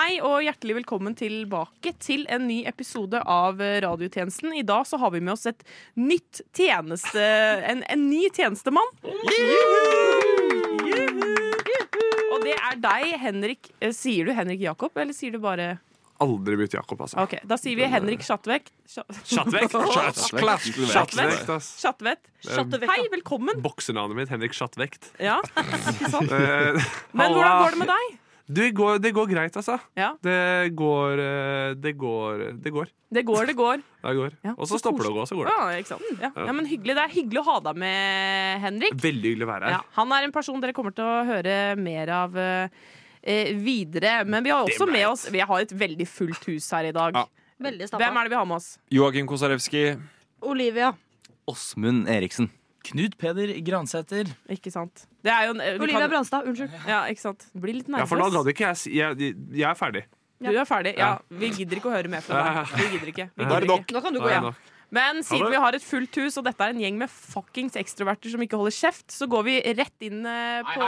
hei og hjertelig velkommen tilbake til en ny episode av eh, Radiotjenesten. I dag så har vi med oss et nytt tjeneste... En, en ny tjenestemann. Og det er deg, Henrik. Eh, Sier du Henrik Jakob, eller sier du bare Aldri bytt Jakob, altså. Ok, Da sier vi Henrik Schatwek. Schatwek? Schattvekt, ass. Hei, velkommen. Boksenavnet mitt, Henrik Schattvekt. Ja, ikke sant? Eh, Men hvordan går det med deg? Du, det, går, det går greit, altså. Ja. Det går eh, Det går Det går. Det går, det går. Det går. Ja, Og så stopper det å gå, så går det. Ja, ikke sant? Ja. ja, men hyggelig. Det er hyggelig å ha deg med, Henrik. Veldig hyggelig å være Ja, her. han er en person dere kommer til å høre mer av eh, eh, videre. Men vi har også med oss Vi har et veldig fullt hus her i dag. Ja. Hvem er det vi har med oss? Joakim Kosarewski. Olivia. Åsmund Eriksen. Knut Peder Gransæter. Ikke sant? Det er jo en, eh, Olivia kan- Branstad. Unnskyld. Ja, ikke sant? Blir litt Ja, for da nervøs. gadd ikke jeg jeg, jeg er ferdig. du er ferdig? Ja. Vi gidder ikke å høre mer fra deg. Vi gidder ikke. Vi Da er gidder det nok. ikke. Nå kan du gå hjem. Men siden vi har et fullt hus, og dette er en gjeng med fuckings ekstroverter som ikke holder kjeft, så går vi rett inn eh, på?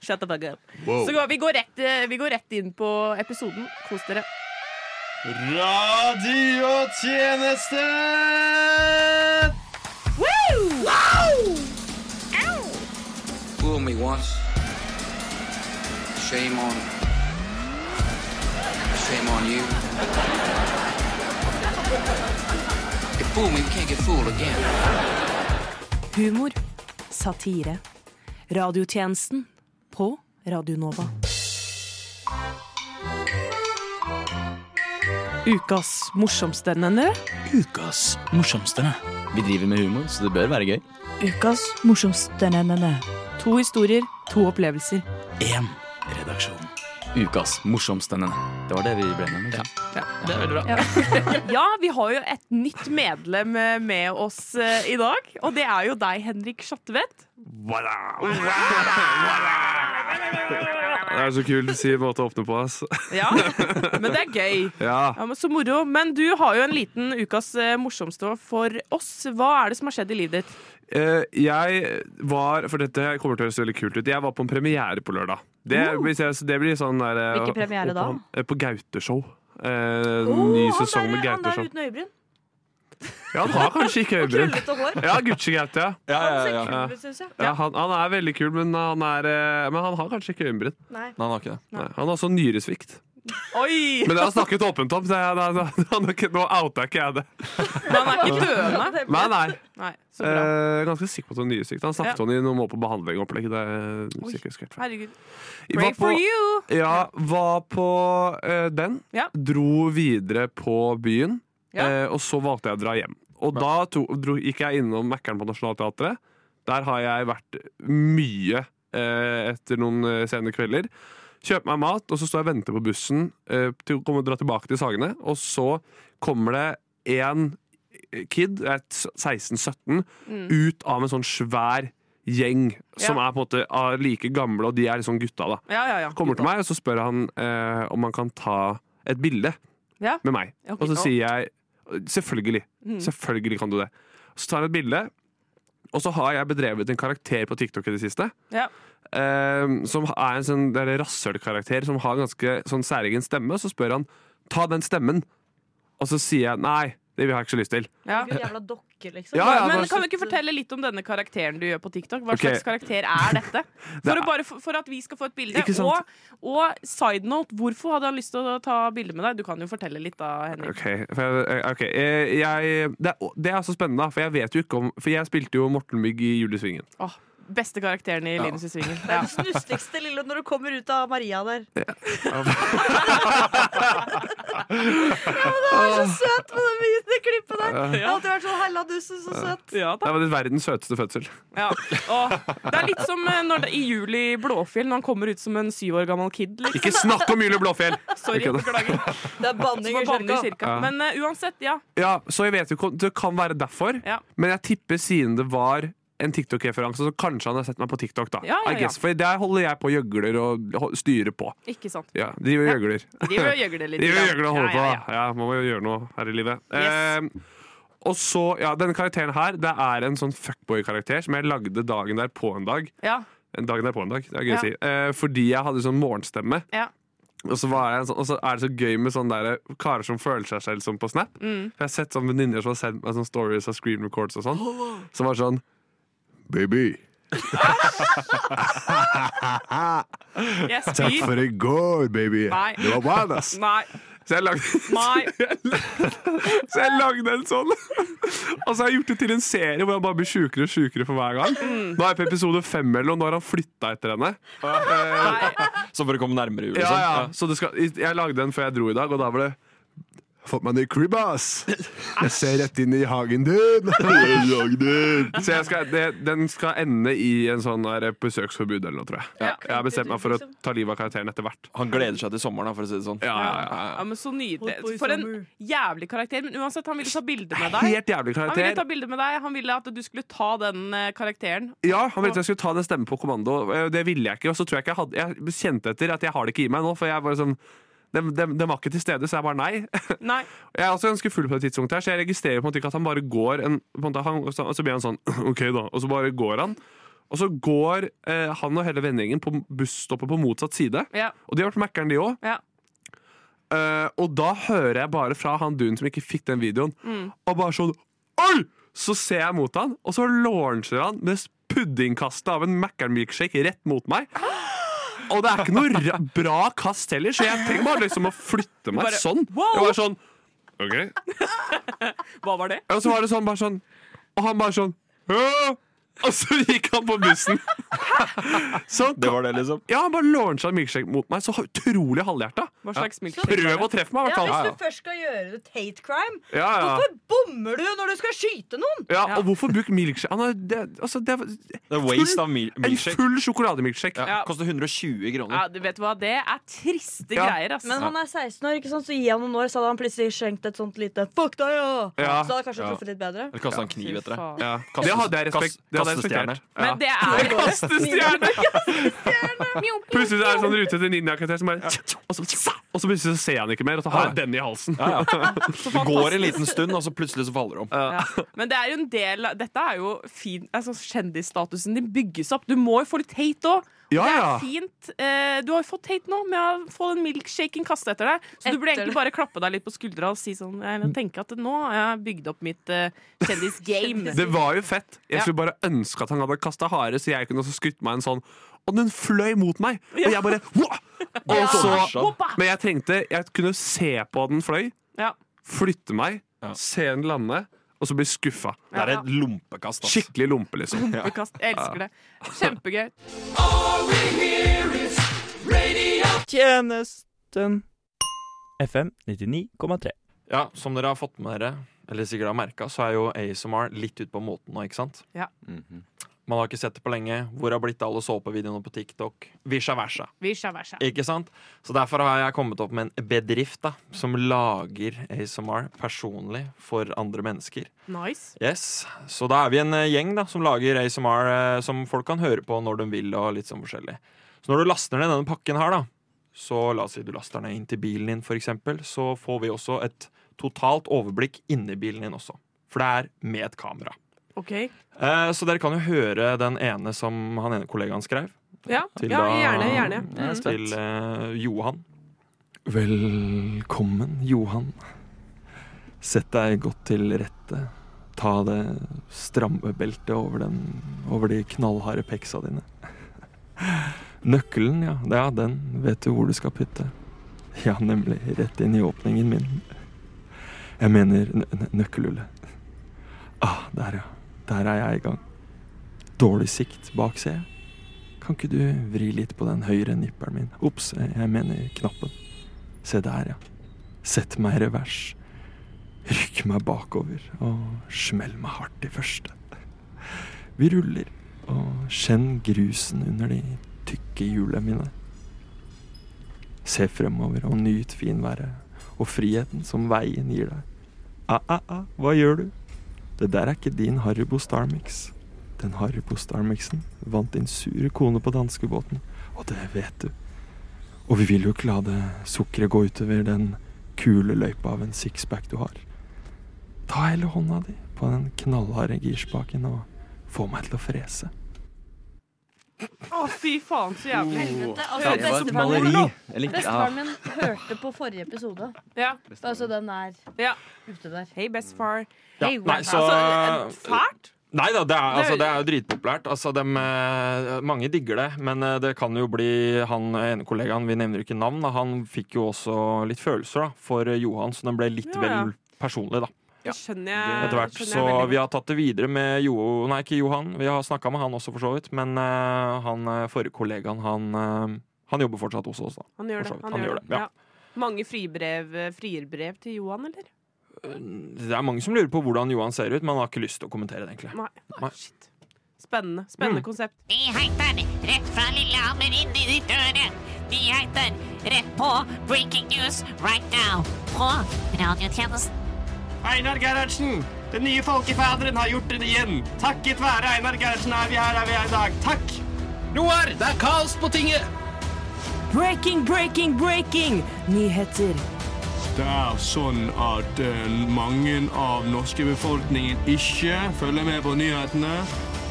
Shut the fuck up. Så går, vi, går rett, eh, vi går rett inn på episoden. Kos dere. Radiotjeneste! Fool me once. Shame on. Shame on you. You fool me, you can't get fooled again. Humor. Satire. Radiotjenesten på Radio Nova. Ukas morsomste nenne. Ukas morsomste. Vi driver med humor, så det bør være gøy. Ukas morsomste nenne. To historier, to opplevelser. Én redaksjon. Ukas morsomste. Det var det vi ble med. ja Det er veldig bra. Ja, vi har jo et nytt medlem eh, med oss eh, i dag. Og det er jo deg, Henrik Schatvedt. Voilà. Det er så kult å si måte å åpne på, ass. Ja, men det er gøy. Ja. Ja, men Så moro. Men du har jo en liten ukas eh, morsomste for oss. Hva er det som har skjedd i livet ditt? Eh, jeg var For dette kommer til å høres veldig kult ut. Jeg var på en premiere på lørdag. Det, hvis jeg, det blir sånn der eh, Hvilken premiere da? opp- eh, På Gauteshow. Eh, ny sesong med Gaute-show. uten øyebryn. Ja, han har kanskje ikke øyebryn. Krøllete hår. Ja, Gucci-Gaute, ja. Ja, ja, ja. Synes jeg. ja han, han er veldig kul, men han, er, eh, men han har kanskje ikke øyenbryn. Nei. Nei, han har ikke det. Nei, Han har også nyresvikt. Oi! Men det har jeg snakket åpent om, så jeg, da, da, da, nå outa ikke jeg det. Men han er ikke døende. Nei, nei. Nei, så bra. Eh, ganske sikker på at det er nyresvikt. Han snakket Ja. om det i noen år på behandling-opplegg. Det er Oi. sikkert skrevet. Herregud. Pray var på- for you! Ja, var på eh, den. Ja. Dro videre på byen, Ja. eh, og så valgte jeg å dra hjem. Og da to, dro, gikk jeg innom Mækkern på Nationaltheatret. Der har jeg vært mye eh, etter noen eh, sene kvelder. Kjøper meg mat, og så står jeg og venter på bussen eh, til å komme og dra tilbake til Sagene. Og så kommer det en kid, 16-17, Mm. ut av en sånn svær gjeng som Ja. er på en måte ah, like gamle, og de er liksom gutta, da Ja, ja, ja. kommer til meg, og så spør han eh, om han kan ta et bilde Ja. med meg. Okay. Og så sier jeg selvfølgelig. Mm. Selvfølgelig kan du det. Så tar han et bilde, og så har jeg bedrevet en karakter på TikTok i det siste. Ja. eh, som er en sånn der rasshølkarakter som har en ganske sånn særegen stemme. Så spør han ta den stemmen, og så sier jeg nei. Det vi jeg ikke så lyst til. Ja. Jævla dokke, liksom. Ja, ja, Men kan du ikke fortelle litt om denne karakteren du gjør på TikTok? Hva okay. slags karakter er dette? Det For, er- bare, for, for at vi skal få et bilde. Og, og side note, hvorfor hadde han lyst til å ta bilde med deg? Du kan jo fortelle litt da, Henrik. Okay. for jeg, okay. ok, eh, jeg, det, er, det er så spennende, for jeg vet jo ikke om For jeg spilte jo Morten Mygg i Julesvingen. Åh, beste karakteren i Linus i Svingen. Det er Ja. den snusligste lille når du kommer ut av Maria der. ja, men det var så søt med det, det klippet der. Jeg har alltid vært sånn hella dusse, så søt. Ja, Det var var verdens søteste fødsel. Ja. Og det er litt som eh, når det, i juli i Blåfjell, når han kommer ut som en syv år gammel kid. Liksom. Ikke snakk om Juli Blåfjell! Sorry, beklager. Det er banning i kirka. kirka. Ja. Men uh, uansett, ja. Ja, så jeg vet jo ikke, Det kan være derfor, Ja. men jeg tipper siden det var en TikTok-referanse, så kanskje han har sett meg på TikTok. da Ja, ja, I guess, For der holder jeg på og gjøgler og styrer på. Ikke sant. Ja, Driver og Ja. gjøgler. Driver og gjøgler litt. Driver og gjøgler og holder Ja, på. ja, da. Ja, Man må jo gjøre noe her i livet. Yes. Eh, og så, ja, Denne karakteren her Det er en sånn fuckboy-karakter som jeg lagde dagen der på en dag. Ja. En dag derpå en dag. Det er gøy Ja. å si. Eh, fordi jeg hadde sånn morgenstemme. Ja. Og så, var jeg en sånn, og så er det så gøy med sånne der, karer som føler seg selv som på Snap. Mm. For Jeg har sett sånne venninner som har sendt meg sånne stories av screen records og sånn. Som var sånn Baby, Jeg spyr. i går, baby. Nei. Det var bad, ass. Nei. Så jeg lagde, så jeg lagde en sånn. Og så har jeg gjort det til en serie hvor han bare blir sjukere og sjukere for hver gang. Mm. Nå er jeg på episode fem, eller og nå har han flytta etter henne. Nei. Så for å komme nærmere jul, Ja, liksom. ja. Så det skal, jeg lagde den før jeg dro i dag, og da var det Fått meg ny crib, ass! Jeg ser rett inn i hagen din! Så jeg skal, det, den skal ende i en sånn der besøksforbud eller noe, tror jeg. Ja. Jeg har bestemt meg for å ta livet av karakteren etter hvert. Han gleder seg til sommeren, for å si det sånn. Ja, ja, ja. Ja, men Så nydelig. For en jævlig karakter. Men uansett, han ville ta bilde med deg. Helt jævlig karakter. Han ville ta bilde med deg Han ville at du skulle ta den eh, karakteren. Ja, Han ville at jeg skulle ta den stemmen på kommando. Eh, Det ville jeg ikke. Og så tror jeg ikke jeg hadde Jeg kjente etter at jeg har det ikke i meg nå, for jeg bare sånn den, de, de, var ikke til stede, så jeg bare nei. Nei. Jeg er også ganske full på det tidspunktet, her så jeg registrerer på en måte ikke at han bare går en, måte, han, og så- Og så blir han sånn OK, da. Og så bare går han. Og så går eh, han og hele vennegjengen på busstoppet på motsatt side. Ja. Og de har vært Mækkern, de òg. Ja. og da hører jeg bare fra han duen som ikke fikk den videoen, og bare sånn Oi! Så ser jeg mot han, og så launcher han med puddingkastet av en Mækkern-milkshake rett mot meg. Og det er ikke noe ra- bra kast heller, så jeg trenger bare liksom å flytte meg Bare, sånn. wow! Jeg var sånn OK. Hva var det? Og så var det sånn, bare sånn Og han bare sånn «Hæ?» Og så gikk han på bussen. Så Det var det, liksom. ja, han bare launcha en milkshake mot meg, så utrolig halvhjerta. Hva slags milkshake? Prøv å treffe meg, i hvert Ja, hvis du først skal gjøre et hate crime, Ja, ja. hvorfor bommer du når du skal skyte noen? ja, og hvorfor bruke milkshake? Han har, det, altså, det, Det er waste av mil en full sjokolademilkshake. Ja. Ja. Koster 120 kroner. Ja, du vet hva, Det er triste Ja. greier, ass. Men han er 16 år, ikke sant? så gi han noen år, så hadde han plutselig skjenkt et sånt lite Fuck deg, ja! Ja. Så hadde han kanskje Ja. truffet litt bedre. Eller kasta en kniv etter det. Ja. Det hadde jeg respekt kastestjerne. Men det er Kastestjerne! Plutselig er det sånn rute til ninjakarakter som bare og så, og så plutselig så ser han ikke mer, og så har jeg den i halsen. Ja, ja. Det går en liten stund, og så plutselig så faller det om. ja. Men det er jo en del av- Dette er jo fin altså, Kjendisstatusen din bygges opp. Du må jo få litt hate òg. Ja, Det er fint. Eh, du har jo fått hate nå med å få den milkshaken kastet etter deg. Så du burde egentlig bare klappe deg litt på skuldra og si sånn Eller tenke at nå har jeg bygd opp mitt uh, kjendisgame. Det var jo fett. Jeg skulle bare ønske at han hadde kasta hare, så jeg kunne også skutt meg en sånn. Og den fløy mot meg! Og jeg bare «Wah!» Og så, Men jeg trengte Jeg kunne se på at den fløy, flytte meg, se den lande, og så blir skuffa. Det er et lompekast. ass. Skikkelig lompe, liksom. Lumpekast, Jeg elsker det. Kjempegøy. Tjenesten FM 99,3. Ja, Som dere har fått med dere, eller sikkert har merka, så er jo ASMR litt ut på måten nå, ikke sant? Mhm. Man har ikke sett det på lenge. Hvor har blitt alle såpevideoene på TikTok? Visha versa. Visha versa. Ikke sant? Så derfor har jeg kommet opp med en bedrift da, som lager ASMR personlig for andre mennesker. Nice. Yes, Så da er vi en eh, gjeng da, som lager ASMR eh, som folk kan høre på når de vil. og litt sånn forskjellig. Så når du laster ned denne pakken her, da, så la oss si du laster den inn til bilen din, for eksempel, så får vi også et totalt overblikk inni bilen din også. For det er med et kamera. OK. Eh, så dere kan jo høre den ene som han ene kollegaen skrev. Ja, Til ja gjerne. gjerne. Er Mm. Til eh, Johan. Velkommen, Johan. Sett deg godt til rette. Ta det stramme beltet over, den, over de knallharde peksa dine. Nøkkelen, ja, ja, den vet du hvor du skal putte. Ja, nemlig rett inn i åpningen min. Jeg mener nø nø- nøkkelhullet. Ah, der, ja. Der er jeg i gang. Dårlig sikt bak, ser jeg. Kan ikke du vri litt på den høyre nipperen min? Ops, jeg mener knappen. Se der, ja. Sett meg i revers. Rykk meg bakover og smell meg hardt i første. Vi ruller, og kjenn grusen under de tykke hjulene mine. Se fremover og nyt finværet og friheten som veien gir deg. Ah, ah, ah, hva gjør du? Det der er ikke din Haribo Starmix. Den Haribo Starmixen vant din sure kone på danskebåten, og det vet du. Og vi vil jo ikke la det sukkeret gå utover den kule løypa av en sixpack du har. Ta hele hånda di på den knallharde girspaken og få meg til å frese. Å, fy faen, så jævlig. Helvete. Altså, Det var et maleri. bestefaren min hørte på forrige episode. Ja. Altså, den er Ja. ute der. Hei, bestefar. Ja, Hey, nei, så- altså, fælt. Nei da, det er, altså, det er jo dritpopulært. Altså, dem, eh, mange digger det, men eh, det kan jo bli Han ene kollegaen, vi nevner ikke navn, da, han fikk jo også litt følelser da, for eh, Johan, så den ble litt Ja, ja. vel personlig, da. Det skjønner jeg. Etter hvert. Så vi har tatt det videre med Jo... Nei, ikke Johan. Vi har snakka med han også, for så vidt. Men uh, han eh, forrige kollegaen, han, uh, han jobber fortsatt hos oss, da. Han gjør det. Han Han gjør det. det, ja. Ja. Mange fribrev, frierbrev til Johan, eller? Det er mange som lurer på hvordan Johan ser ut, men han har ikke lyst til å kommentere det, egentlig. Nei. Nei. Shit. Spennende. Spennende Mm. konsept. heter rett fra Lillehammer inn i ditt øre. heter rett på Breaking News right now på radiotjenesten. Einar Gerhardsen! Den nye folkefaderen har gjort det igjen. Takket være Einar Gerhardsen er vi her er vi her i dag. Takk! Roar, det er kaos på tinget! Breaking, breaking, breaking! Nyheter. Det er sånn at uh, mange av norske befolkningen ikke følger med på nyhetene.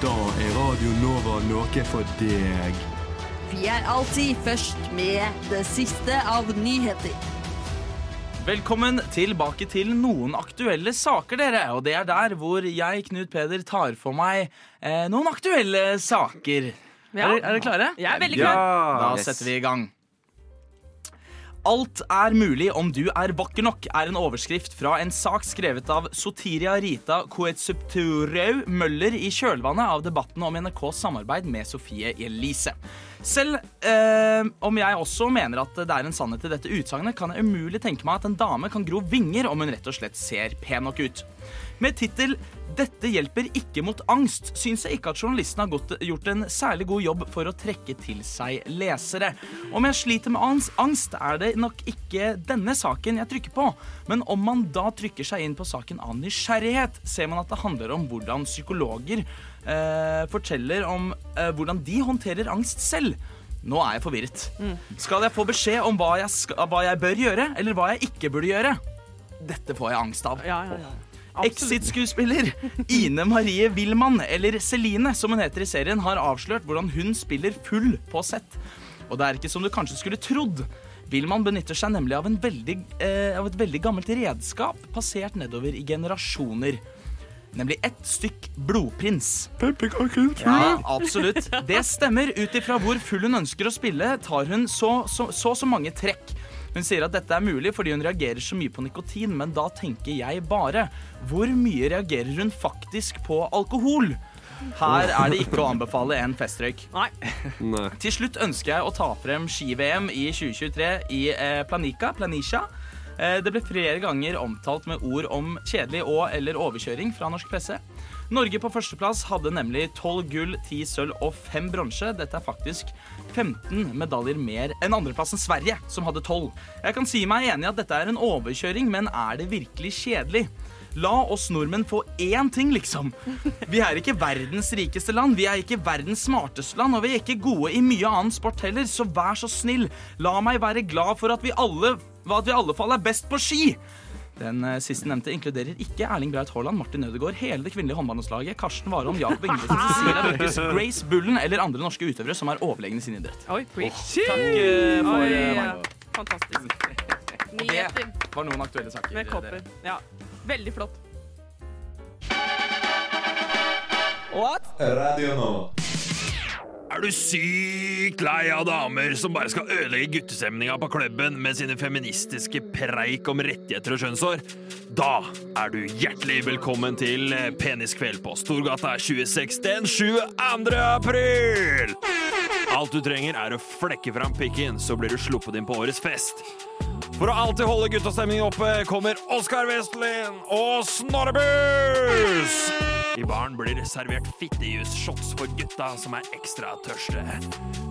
Da er Radio Nova noe for deg. Vi er alltid først med det siste av nyheter. Velkommen tilbake til noen aktuelle saker, dere. Og det er der hvor jeg, Knut Peder, tar for meg eh, noen aktuelle saker. Ja. Er, er dere klare? Jeg er veldig klar. Da setter vi i gang. Alt er mulig om du er vakker nok, er en overskrift fra en sak skrevet av Sotiria Rita Koetsupturau Møller i kjølvannet av debatten om NRKs samarbeid med Sofie Elise. Selv eh, om jeg også mener at det er en sannhet i dette utsagnet, kan jeg umulig tenke meg at en dame kan gro vinger om hun rett og slett ser pen nok ut. Med tittel 'Dette hjelper ikke mot angst' syns jeg ikke at journalisten har gått, gjort en særlig god jobb for å trekke til seg lesere. Om jeg sliter med angst, er det nok ikke denne saken jeg trykker på. Men om man da trykker seg inn på saken av nysgjerrighet, ser man at det handler om hvordan psykologer eh, forteller om eh, hvordan de håndterer angst selv. Nå er jeg forvirret. Skal jeg få beskjed om hva jeg, skal, hva jeg bør gjøre, eller hva jeg ikke burde gjøre? Dette får jeg angst av. Ja, ja, ja. Exit-skuespiller Ine Marie Wilman, eller Celine som hun heter i serien, har avslørt hvordan hun spiller full på sett. Og det er ikke som du kanskje skulle trodd. Wilman benytter seg nemlig av, en veldig, eh, av et veldig gammelt redskap passert nedover i generasjoner. Nemlig ett stykk blodprins. Ja, absolutt. Det stemmer. Ut ifra hvor full hun ønsker å spille, tar hun så så, så så mange trekk. Hun sier at dette er mulig fordi hun reagerer så mye på nikotin, men da tenker jeg bare Hvor mye reagerer hun faktisk på alkohol? Her er det ikke å anbefale en festrøyk. Nei. Nei. Til slutt ønsker jeg å ta frem ski-VM i 2023 i eh, Planica, Planisha. Eh, det ble flere ganger omtalt med ord om kjedelig og eller overkjøring fra norsk presse. Norge på førsteplass hadde nemlig 12 gull, 10 sølv og 5 bronse. Dette er faktisk 15 medaljer mer enn andreplassen Sverige, som hadde 12. Jeg kan si meg enig i at dette er en overkjøring, men er det virkelig kjedelig? La oss nordmenn få én ting, liksom. Vi er ikke verdens rikeste land, vi er ikke verdens smarteste land, og vi er ikke gode i mye annen sport heller, så vær så snill, la meg være glad for at vi alle, at vi alle fall er best på ski. Den eh, siste nevnte inkluderer ikke Erling Braut Haaland, Martin Ødegaard, hele det kvinnelige håndballandslaget, Karsten Warholm, Jakob Ingebrigtsen, Cecilia Bøkes, Grace Bullen eller andre norske utøvere som er overlegne i sin idrett. Oi, preach. Takk eh, for Oi, eh, ja. Fantastisk. Det Nyheter var noen aktuelle saker. med kopper. Ja. Veldig flott. What? Radio Nova. Er du sykt lei av damer som bare skal ødelegge guttestemninga på klubben med sine feministiske preik om rettigheter og kjønnshår? Da er du hjertelig velkommen til Peniskveld på Storgata 26 den 22. april! Alt du trenger er å flekke fram pikken, så blir du sluppet inn på årets fest. For å alltid holde guttastemningen oppe kommer Oskar Westlin og Snorrebus! I baren blir det servert fittejus-shots for gutta som er ekstra tørste.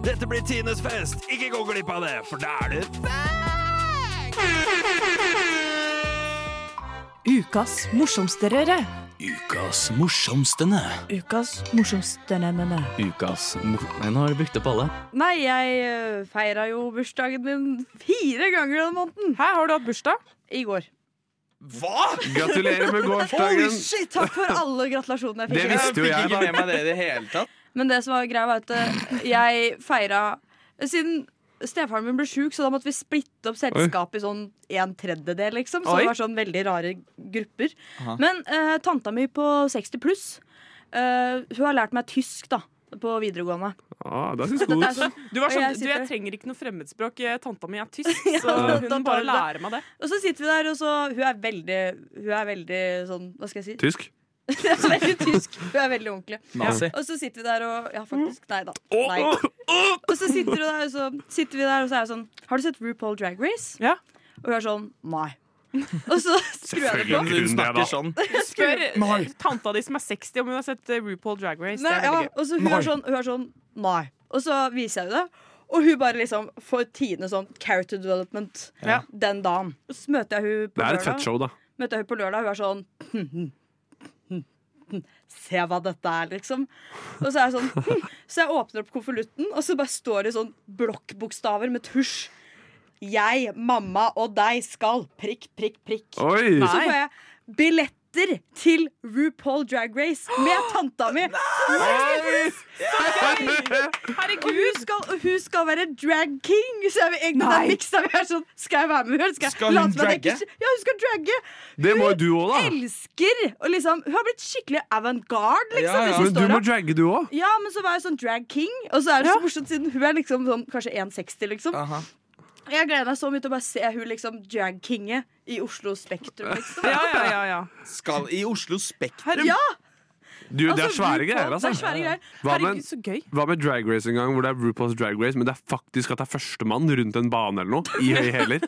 Dette blir Tines fest, ikke gå glipp av det, for da er det Ukas morsomsterere. Ukas morsomstene. Ukas morsomste nennene. Ukas mor... Nei, nå har du brukt opp alle. Nei, jeg uh, feira jo bursdagen min fire ganger den måneden. Hæ, har du hatt bursdag. I går. Hva?! Gratulerer med Holy gårsdagen. shit, takk for alle gratulasjonene jeg fikk. Det visste jo jeg, fikk ikke da. med meg det i det hele tatt. Men det som var greia, var at eh, jeg feira Siden stefaren min ble sjuk, så da måtte vi splitte opp selskapet i sånn en tredjedel, liksom. Så Oi. det var sånn veldig rare grupper. Aha. Men eh, tanta mi på 60 pluss, eh, hun har lært meg tysk, da. På videregående. Ah, det er god sånn- Du, var sånn, du, jeg trenger ikke noe fremmedspråk. Eh, Tanta mi er tysk, så hun bare lærer meg det. Og så sitter vi der, og så Hun er veldig Hun er veldig sånn Hva skal jeg si? Tysk? Er veldig tysk. Hun er veldig ordentlig. Nazi. Og så sitter vi der og Ja, faktisk. Nei da. Nei. Og så sitter, der, og så sitter vi der, og så er jeg sånn Har du sett RuPaul Drag Race? Ja. Og hun er sånn Nei. Og så skrur jeg det på. Hun snakker sånn. Spør eh, tanta di som er 60 om hun har sett eh, RuPaul Drag Race. Nei, ja, og så hun er sånn, hun er sånn Nei. Og så viser jeg henne det. Og hun bare liksom får tiende sånn character development Ja. den dagen. Og så møter jeg hun på Det er et fett show, da. Møter jeg hun på lørdag, hun er sånn hm, hm, hm, hm, Se hva dette er, liksom. Og så er jeg sånn hm. Så jeg åpner opp konvolutten, og så bare står det sånn blokkbokstaver med tusj. Jeg, mamma og deg skal prikk, prikk, prikk. Oi. Så får jeg billetter til RuPaul Drag Race med tanta mi. Herregud! Hun skal, og hun skal være drag king. Så er vi egentlig Nei. det miksa vi er sånn Skal jeg være med henne? Skal, Skal hun dragge? Ja, hun skal dragge. Det må jo du òg, da. Elsker og liksom, Hun har blitt skikkelig avantgarde, liksom. de Men du må dragge, du òg. Ja, men så var jeg sånn drag king, og så er det så morsomt siden hun er liksom sånn kanskje 1,60, liksom. Jeg gleder meg så mye til å bare se hun liksom drag-kinge i Oslo Spektrum. Liksom. Ja, ja, ja, ja. Skal i Oslo Spektrum? Ja! Du, det er Altså, svære RuPaul, greier, altså. det er svære greier. Hva med, Herregud, så gøy. hva med drag race en gang, hvor det er RuPaul's drag race, men det er faktisk at det er førstemann rundt en bane eller noe, i høye hæler?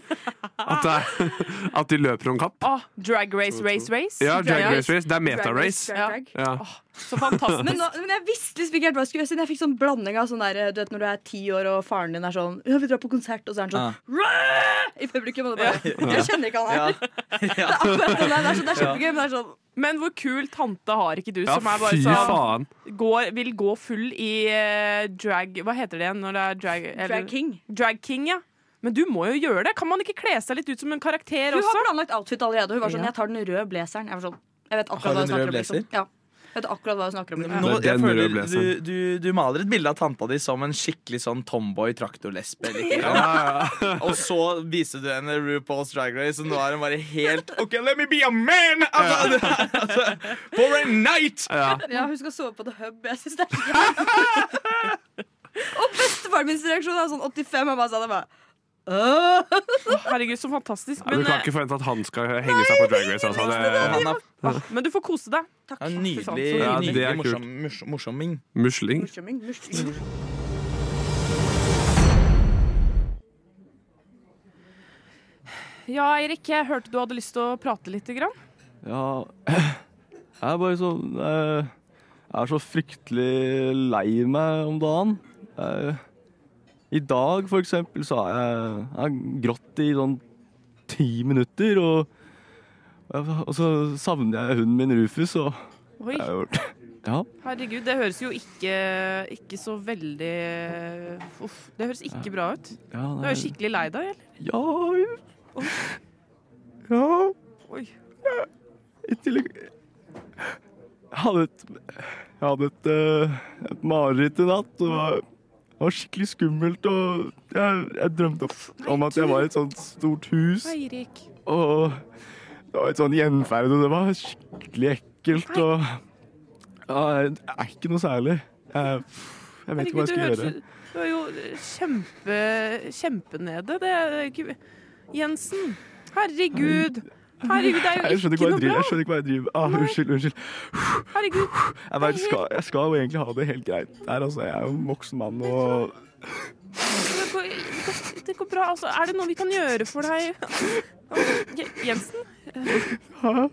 At, at de løper om kapp? Oh, drag race, race, race. Ja, drag race race. Det er meta-race. Ja. Ja. Oh, Så fantastisk. Men, nå, men jeg visste liksom ikke helt hva jeg skulle gjøre. Siden jeg fikk sånn blanding av sånn der, du vet når du er ti år og faren din er sånn Ja, vi drar på konsert, og så er han sånn «Ræ!» I publikum. Og det bare Jeg kjenner ikke han her. Det er akkurat det der. Det er, så, det er kjempegøy, men det er sånn Men hvor kul tante har ikke du, Ja, som er bare fy sånn faen. går, Vil gå full i eh, drag Hva heter det igjen når det er drag eller- Drag king. Drag king, ja. Men du må jo gjøre det. Kan man ikke kle seg litt ut som en karakter Hun også? har planlagt outfit allerede. Hun var sånn Ja. Jeg tar den røde blazeren. Jeg var sånn Jeg vet akkurat du hva hun snakker rød om. Liksom. blazer? Ja. Jeg vet akkurat hva du snakker om. Liksom. Nå, jeg føler du, du, du maler et bilde av tanta di som en skikkelig sånn tomboy traktorlesbe. like, Ja, Og så viste du henne RuPaul's Drag Race, og nå er hun bare helt OK, let me be a man! Altså, altså, for a night! Ja. Ja, hun skal sove på The Hub. Jeg syns det er så jævlig. Og bestefaren min reaksjon er sånn 85. Han bare sa det bare! Herregud, så fantastisk. Men, du kan ikke forvente at han skal henge seg på drag race. Altså. Han Det, er eh, men du får kose deg. Ja, nydelig, Fy faen, Ja, det nydelig er kult. morsom, mors- morsomming. musling. Morsomming, morsomming. Ja, Eirik, jeg hørte du hadde lyst til å prate litt. Grann. Ja Jeg er bare sånn eh, Jeg er så fryktelig lei meg om dagen. Eh, I dag, for eksempel, så har jeg, jeg grått i sånn ti minutter. Og, og så savner jeg hunden min Rufus, og Oi. jeg har gjort Ja. Herregud, det høres jo ikke, ikke så veldig Uff, det høres ikke bra ut. Ja, Du er skikkelig lei deg, eller? Ja Ja. Oi. I tillegg Jeg hadde et, jeg hadde et, eh, et mareritt i natt. og Det var, skikkelig skummelt. Og jeg, jeg drømte om at jeg var i et sånt stort hus. Eirik. Og det var et sånt gjenferd, og det var skikkelig ekkelt. Og ja, det er ikke noe særlig. Jeg, jeg vet ikke hva jeg skal gjøre. du, er jo kjempe, kjempenede. Det er Jensen. Herregud. Herregud, det er jo Jeg ikke jeg noe driver, jeg skjønner ikke hva jeg driver ah, Unnskyld, unnskyld. Herregud. Jeg, vet, skal, jeg skal jo egentlig ha det helt greit der, altså. Jeg er jo en voksen mann og Det går, det går- bra. Altså, er det noe vi kan gjøre for deg? Jensen? Jensen?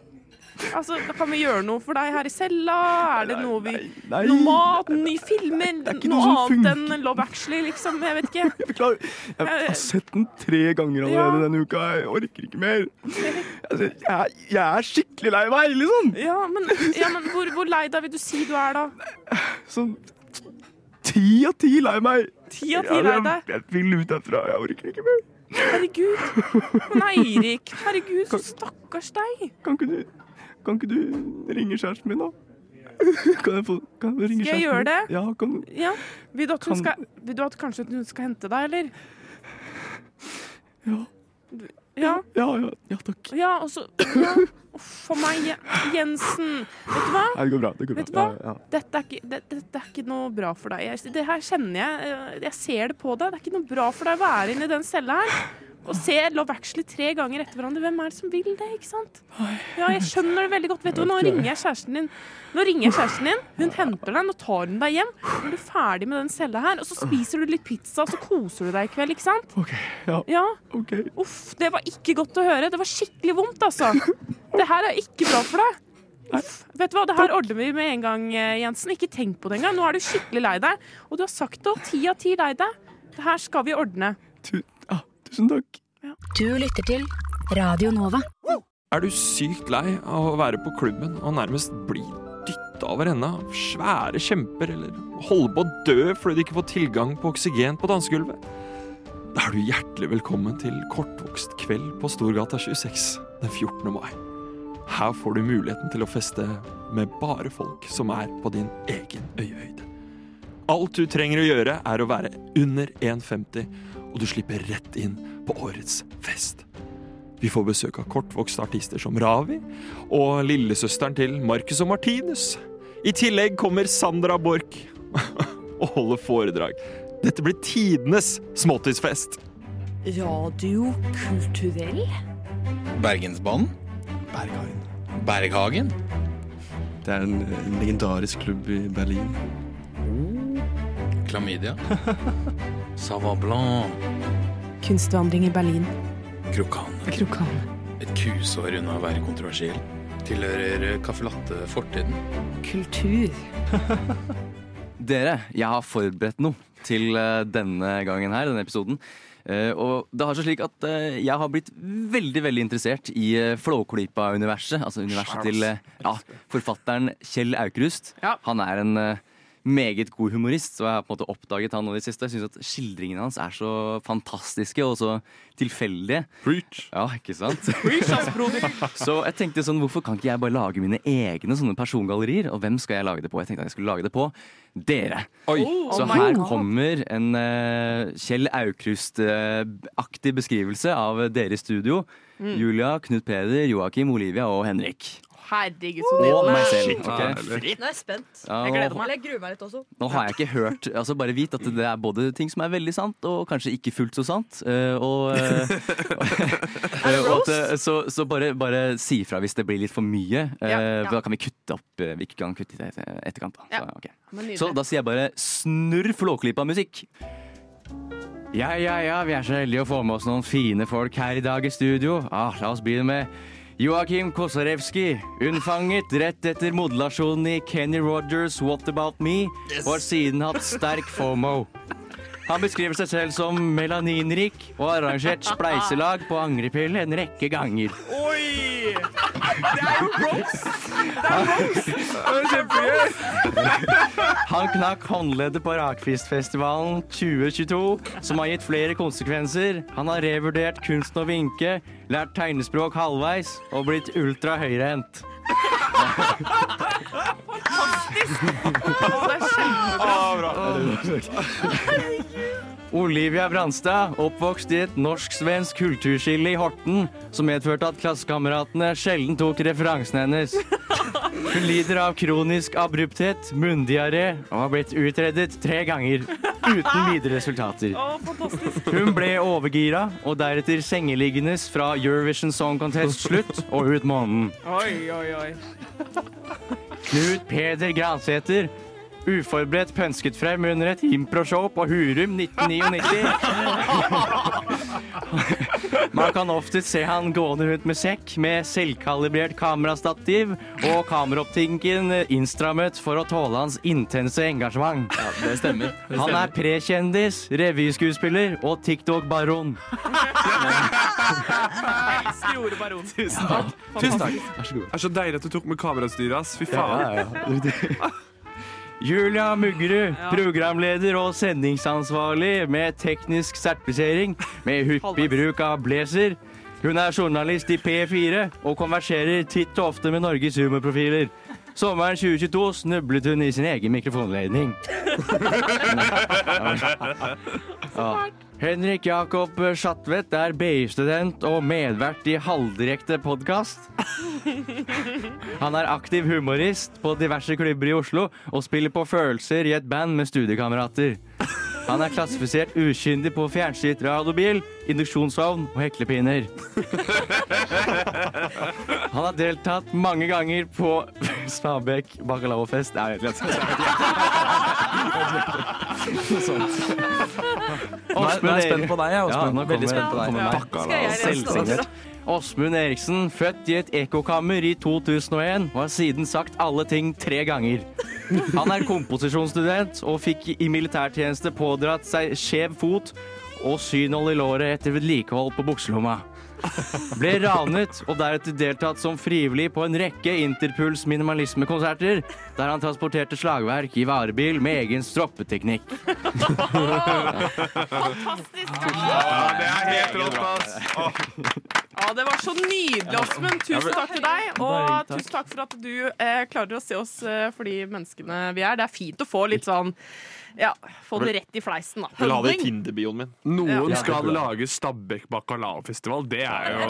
Altså, Kan vi gjøre noe for deg her i cella? Er det noe vi nei. Noe mat? Nye filmer? Noe noe annet enn Love Actually, liksom? Jeg vet ikke. Jeg beklager. Jeg har sett den tre ganger allerede denne uka. Jeg orker ikke mer. Altså, jeg, jeg er skikkelig lei meg, liksom. Ja, men, ja, men hvor, hvor lei deg vil du si du er, da? Sånn ti av ti lei meg. Ti av ti Ja, lei jeg- deg? Jeg vil ut herfra. Jeg orker ikke mer. Herregud. Men Eirik, herregud, så stakkars deg. Kan ikke du, kan ikke du ringe kjæresten min, da? Kan jeg få kan jeg ringe Skal jeg gjøre det? Ja, kan Ja. Vil du at, hun skal, vil du at kanskje hun skal hente deg, eller? Ja. Ja, Ja, ja, ja takk. ja og så ja. For meg, Jensen. Vet du hva? Nei, det går bra. Det går bra. Vet du hva? Ja. Dette er ikke, det, dette er ikke noe bra for deg. Jeg, det her kjenner jeg. Jeg ser det på deg. Det er ikke noe bra for deg å være inne i den cella her. Og se Love Actually tre ganger etter hverandre. Hvem er det som vil det? ikke sant? Ja, jeg skjønner det veldig godt. Vet du, Nå ringer jeg kjæresten din. Nå ringer jeg kjæresten din. Hun henter deg. Nå tar hun deg hjem. Nå er du ferdig med den cella her. Og så spiser du litt pizza, og så koser du deg i kveld, ikke sant? OK. Ja. Ja. OK. Uff, det var ikke godt å høre. Det var skikkelig vondt, altså. Det her er ikke bra for deg. Uff. Vet du hva, Det her ordner vi med en gang, eh, Jensen. Ikke tenk på det engang. Nå er du skikkelig lei deg. Og du har sagt det, og ti av ti lei deg. Det her skal vi ordne. Tu tusen takk. Du lytter til Radio Nova. Er du sykt lei av å være på klubben og nærmest bli dytta over ende av svære kjemper, eller holde på å dø fordi du ikke får tilgang på oksygen på dansegulvet? Da er du hjertelig velkommen til kortvokst kveld på Storgata 26 den 14. mai. Her får du muligheten til å feste med bare folk som er på din egen øyehøyde. Alt du trenger å gjøre, er å være under 1,50, og du slipper rett inn på årets fest. Vi får besøk av kortvokste artister som Ravi og lillesøsteren til Marcus og Martinus. I tillegg kommer Sandra Borch og holder foredrag. Dette blir tidenes småtidsfest. Radio kulturell? Bergensbanen? Berghagen. Berghagen? Det er en, en legendarisk klubb i Berlin. Klamydia? Sava Blanc? Kunstvandring i Berlin. Krokan? Krokan. Et kusår unna å være kontroversiell? Tilhører caffè latte fortiden? Kultur. Dere, jeg har forberedt noe til eh, denne gangen her, denne episoden. Eh, og det har seg slik at eh, jeg har blitt veldig veldig interessert i uh, Flåklypa-universet. Altså universet til eh, ja, forfatteren Kjell Aukrust. Han er en eh, meget god humorist, og jeg har på en måte oppdaget han nå i det siste. Jeg synes at Skildringene hans er så fantastiske og så tilfeldige. Preach. Ja, ikke sant? Preach, ass, broder. Så jeg tenkte sånn, hvorfor kan ikke jeg bare lage mine egne sånne persongallerier? Og hvem skal jeg lage det på? Jeg tenkte at jeg skulle lage det på dere. Oi. Så Oh her God. kommer en uh, Kjell Aukrust-aktig beskrivelse av dere i studio. Mm. Julia, Knut Peder, Joakim, Olivia og Henrik. Herregud, så Og meg selv. Okay. Nå er jeg spent. Jeg gleder meg. Jeg gruer meg litt også. Nå har jeg ikke hørt altså Bare vit at det er både ting som er veldig sant, og kanskje ikke fullt så sant. eh, og, eh, og eh, så så bare, bare si ifra hvis det blir litt for mye. eh, Ja, ja. Da kan vi kutte opp Vi kan kutte i det etterkant. Da. Ja. Så, okay. Så da sier jeg bare snurr Flåklypa-musikk. Ja, ja, ja, vi er så heldige å få med oss noen fine folk her i dag i studio. Ah, la oss begynne med Joakim Kosarewski, unnfanget rett etter modulasjonen i Kenny Rogers' What About Me, og har siden hatt sterk FOMO. Han beskriver seg selv som melaninrik og har arrangert spleiselag på angrepill en rekke ganger. Oi! Det er jo roast! Han knakk håndleddet på Rakfiskfestivalen 2022, som har gitt flere konsekvenser. Han har revurdert kunsten å vinke, lært tegnespråk halvveis og blitt ultra høyrehendt. Det er kjempebra. Olivia Branstad, oppvokst i et norsk-svensk kulturskille i Horten, som medførte at klassekameratene sjelden tok referansen hennes. Hun lider av kronisk abrupthet, munndiaré og har blitt utredet tre ganger uten videre resultater. Hun ble overgira og deretter sengeliggendes fra Eurovision Song Contest slutt og ut måneden. Oi, oi, oi. Knut Peder Gransæter. Uforberedt pønsket frem under et improshow på Hurum 1999. Man kan ofte se han gående rundt med sekk med selvkalibrert kamerastativ og kameraopptinken innstrammet for å tåle hans intense engasjement. Ja, det stemmer. Det Han er prekjendis, revyskuespiller og TikTok-baron. Elsker ordet baron. Tusen takk. Tusen takk. Det er så deilig at du tok med kamerastyret, ass. Fy faen. Julia Muggerud, programleder og sendingsansvarlig med teknisk sertifisering med hyppig bruk av blazer. Hun er journalist i P4 og konverserer titt og ofte med Norges humorprofiler. Sommeren 2022 snublet hun i sin egen mikrofonledning. Ja. Henrik Jakob Schatvedt er BI-student og medvert i halvdirekte podkast. Han er aktiv humorist på diverse klubber i Oslo og spiller på følelser i et band med studiekamerater. Han er klassifisert ukyndig på fjernstyrt radiobil, induksjonsovn og heklepinner. Han har deltatt mange ganger på Stabekk bacalaofest. Nei, jeg vet ikke. Sånt. Nå er- spent på deg, jeg, Åsmund. nå Veldig spent på deg. også? Åsmund Eriksen, født i et ekkokammer i 2001, og har siden sagt alle ting tre ganger. Han er komposisjonsstudent og fikk i militærtjeneste pådratt seg skjev fot og synhold i låret etter vedlikehold på bukselomma. Ble ranet og deretter deltatt som frivillig på en rekke Interpuls minimalismekonserter, der han transporterte slagverk i varebil med egen stroppeteknikk. Fantastisk! Ja, det er helt rått, ass. Ja, Det var så nydelig, Åsmund. Tusen takk til deg. Og tusen takk for at du eh, klarer å se oss eh, for de menneskene vi er. Det er fint å få litt sånn Ja, få det rett i fleisen, da. Vil ha det i Tinder-bioen min. Noen Ja. skal lage Stabekk bacalaofestival. Det er jo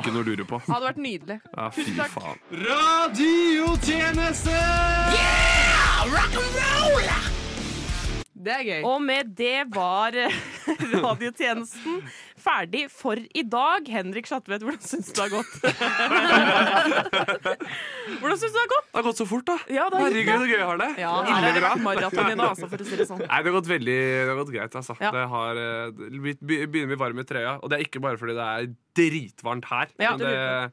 ikke noe å lure på. Det hadde vært nydelig. Ja, fy Tusen takk. faen. Radiotjeneste! Det er gøy. Og med det var eh, radiotjenesten ferdig for i dag. Henrik Schatvedt, hvordan syns du det har gått? hvordan syns du det har gått? Det har gått så fort, da. Ja, det har Herregud, så gøy jeg har det. Ja, her er maraton i dag, altså, for å si det sånn. Nei, det har gått veldig det har gått greit, altså. Ja. Det har eh, blitt, begynner å bli varm i trøya. Og det er ikke bare fordi det er dritvarmt her, Ja, men det er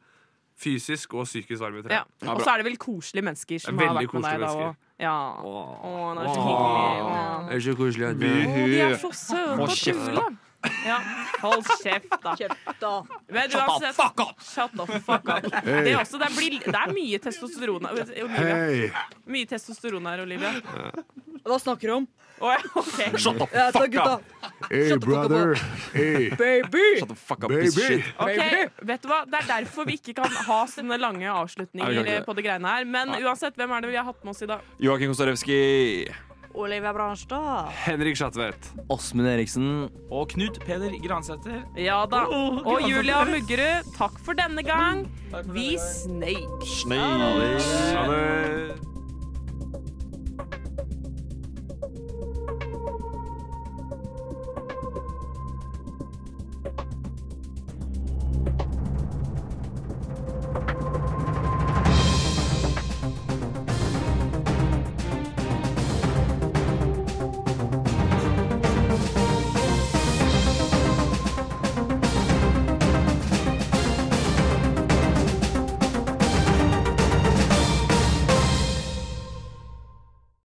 fysisk og psykisk varm i trøya. Ja. Og så er det vel koselige mennesker som Det er har vært med deg. da og, ja. Åh, det er så hyggelig. Det er så koselig at Å, de er så søte og kule. Ja. Hold kjeft, da. Men Shut the fuck up! Shut the fuck up. Hey. Det, er også, det, blir, det er mye testosteron her, Olivia. Hey. Mye testosteron her, Olivia. Hva snakker du om? Oh, ja, okay. Shut the Ja, fuck gutta. up. Hey, brother. Hey. Baby! Shut the fuck up, Baby. shit. Okay, vet du hva? Det er derfor vi ikke kan ha sånne lange avslutninger på det greiene her. Men uansett, hvem er det vi har hatt med oss i dag? Joakim Kostarewski. Olivia Branstad. Henrik Schatvedt. Åsmund Eriksen. Og Knut Peder Gransæter. Ja da. Og Julia Muggerud, takk for denne gang. Vi denne Snake. Ha det.